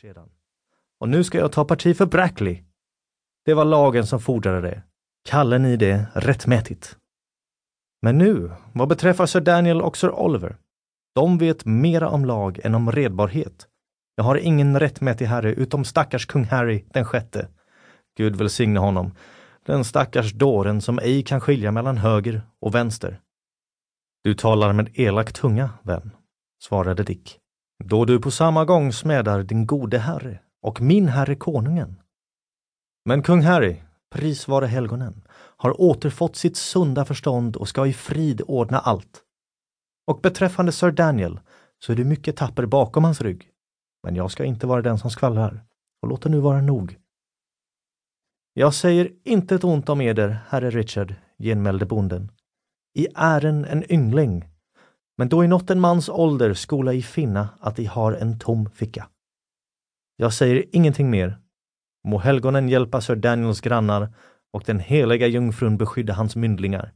sedan. Och nu ska jag ta parti för Brackley. Det var lagen som fordrade det. Kallar ni det rättmätigt? Men nu, vad beträffar Sir Daniel och Sir Oliver. De vet mera om lag än om redbarhet. Jag har ingen rättmätig herre utom stackars kung Harry den sjätte. Gud välsigne honom. Den stackars dåren som ej kan skilja mellan höger och vänster. Du talar med elak tunga, vän, svarade Dick. Då du på samma gång smädar din gode herre och min herre konungen. Men kung Harry, pris vare helgonen, har återfått sitt sunda förstånd och ska i frid ordna allt. Och beträffande Sir Daniel så är du mycket tapper bakom hans rygg. Men jag ska inte vara den som skvallrar. Och låt det nu vara nog. Jag säger inte ett ont om eder, herre Richard, genmälde bonden. I ären en yngling, men då i nått en mans ålder skola I finna att I har en tom ficka. Jag säger ingenting mer. Må helgonen hjälpa Sir Daniels grannar och den heliga jungfrun beskydda hans myndlingar.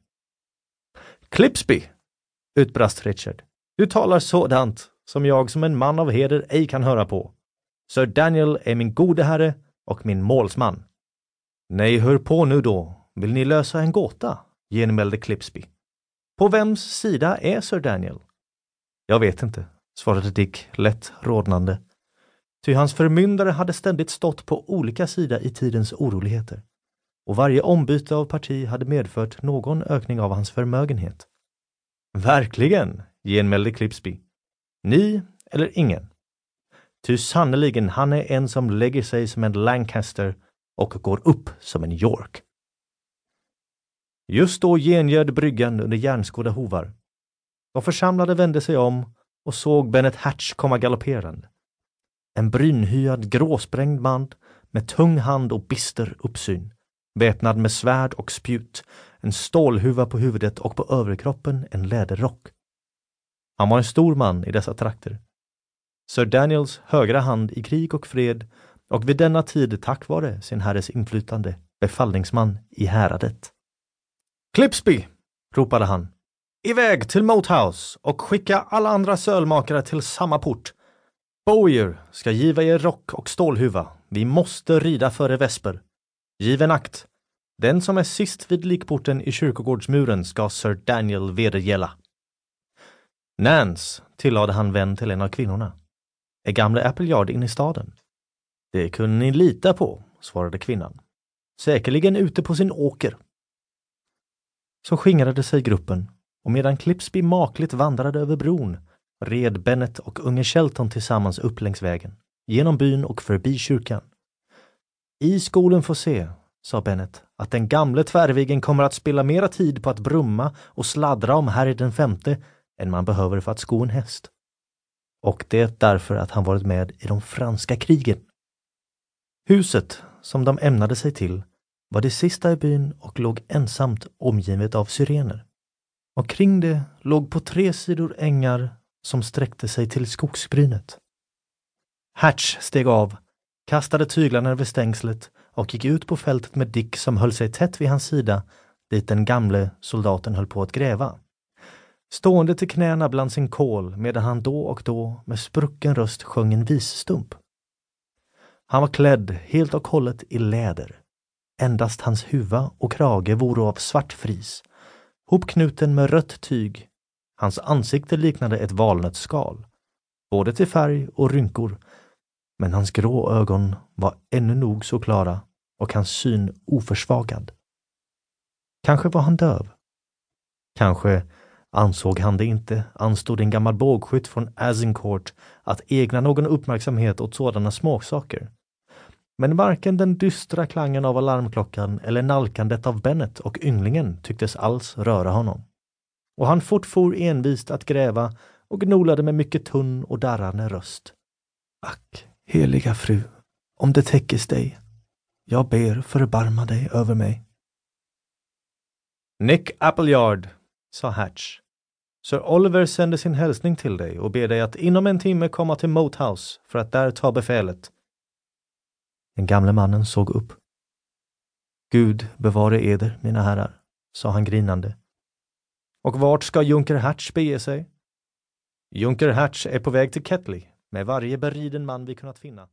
Clipsby! utbrast Richard. Du talar sådant som jag som en man av heder ej kan höra på. Sir Daniel är min gode herre och min målsman. Nej, hör på nu då. Vill ni lösa en gåta? genmälde Clipsby. På vems sida är Sir Daniel? Jag vet inte, svarade Dick lätt rodnande. Ty hans förmyndare hade ständigt stått på olika sida i tidens oroligheter. Och varje ombyte av parti hade medfört någon ökning av hans förmögenhet. Verkligen, genmälde Clipsby. Ni eller ingen. Ty sannerligen, han är en som lägger sig som en Lancaster och går upp som en York. Just då gengöd bryggan under järnskodda hovar. De församlade vände sig om och såg Bennet Hatch komma galopperande. En brynhyad gråsprängd man med tung hand och bister uppsyn, väpnad med svärd och spjut, en stålhuva på huvudet och på överkroppen en läderrock. Han var en stor man i dessa trakter. Sir Daniels högra hand i krig och fred och vid denna tid tack vare sin herres inflytande befallningsman i häradet. Clipsby! ropade han. Iväg till Moathouse och skicka alla andra sölmakare till samma port. Bowyer ska giva er rock och stålhuva. Vi måste rida före vesper. Given akt. Den som är sist vid likporten i kyrkogårdsmuren ska Sir Daniel vedergälla. Nance, tillade han vän till en av kvinnorna. Är gamle Appleyard inne i staden? Det kunde ni lita på, svarade kvinnan. Säkerligen ute på sin åker. Så skingrade sig gruppen och medan Clipsby makligt vandrade över bron red Bennet och unge Shelton tillsammans upp längs vägen, genom byn och förbi kyrkan. I skolen får se, sa Bennet, att den gamle tvärviggen kommer att spilla mera tid på att brumma och sladdra om Harry den femte än man behöver för att sko en häst. Och det därför att han varit med i de franska krigen. Huset, som de ämnade sig till, var det sista i byn och låg ensamt omgivet av syrener. Och kring det låg på tre sidor ängar som sträckte sig till skogsbrynet. Hatch steg av, kastade tyglarna över stängslet och gick ut på fältet med Dick som höll sig tätt vid hans sida dit den gamle soldaten höll på att gräva. Stående till knäna bland sin kol medan han då och då med sprucken röst sjöng en visstump. Han var klädd helt och hållet i läder. Endast hans huva och krage vore av svart fris, hopknuten med rött tyg. Hans ansikte liknade ett valnötsskal, både till färg och rynkor, men hans grå ögon var ännu nog så klara och hans syn oförsvagad. Kanske var han döv. Kanske ansåg han det inte anstod en gammal bågskytt från Azincourt att ägna någon uppmärksamhet åt sådana småsaker. Men varken den dystra klangen av alarmklockan eller nalkandet av Bennet och ynglingen tycktes alls röra honom. Och han fortfor envist att gräva och gnolade med mycket tunn och darrande röst. Ack, heliga fru, om det täckes dig, jag ber förbarma dig över mig. Nick Appleyard, sa Hatch. Sir Oliver sänder sin hälsning till dig och ber dig att inom en timme komma till Moathouse för att där ta befälet. Den gamle mannen såg upp. Gud bevare eder, mina herrar, sa han grinande. Och vart ska Junker Hatch bege sig? Junker Hatch är på väg till Ketley med varje beriden man vi kunnat finna.